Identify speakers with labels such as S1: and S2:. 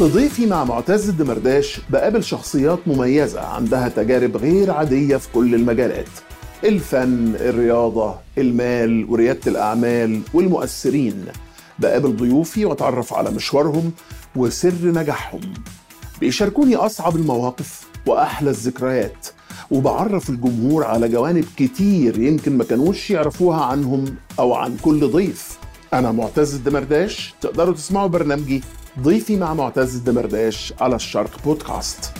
S1: في ضيفي مع معتز الدمرداش بقابل شخصيات مميزة عندها تجارب غير عادية في كل المجالات. الفن، الرياضة، المال وريادة الأعمال والمؤثرين. بقابل ضيوفي وأتعرف على مشوارهم وسر نجاحهم. بيشاركوني أصعب المواقف وأحلى الذكريات. وبعرف الجمهور على جوانب كتير يمكن ما كانوش يعرفوها عنهم أو عن كل ضيف. أنا معتز الدمرداش تقدروا تسمعوا برنامجي ضيفي مع معتز الدمرداش على الشرق بودكاست.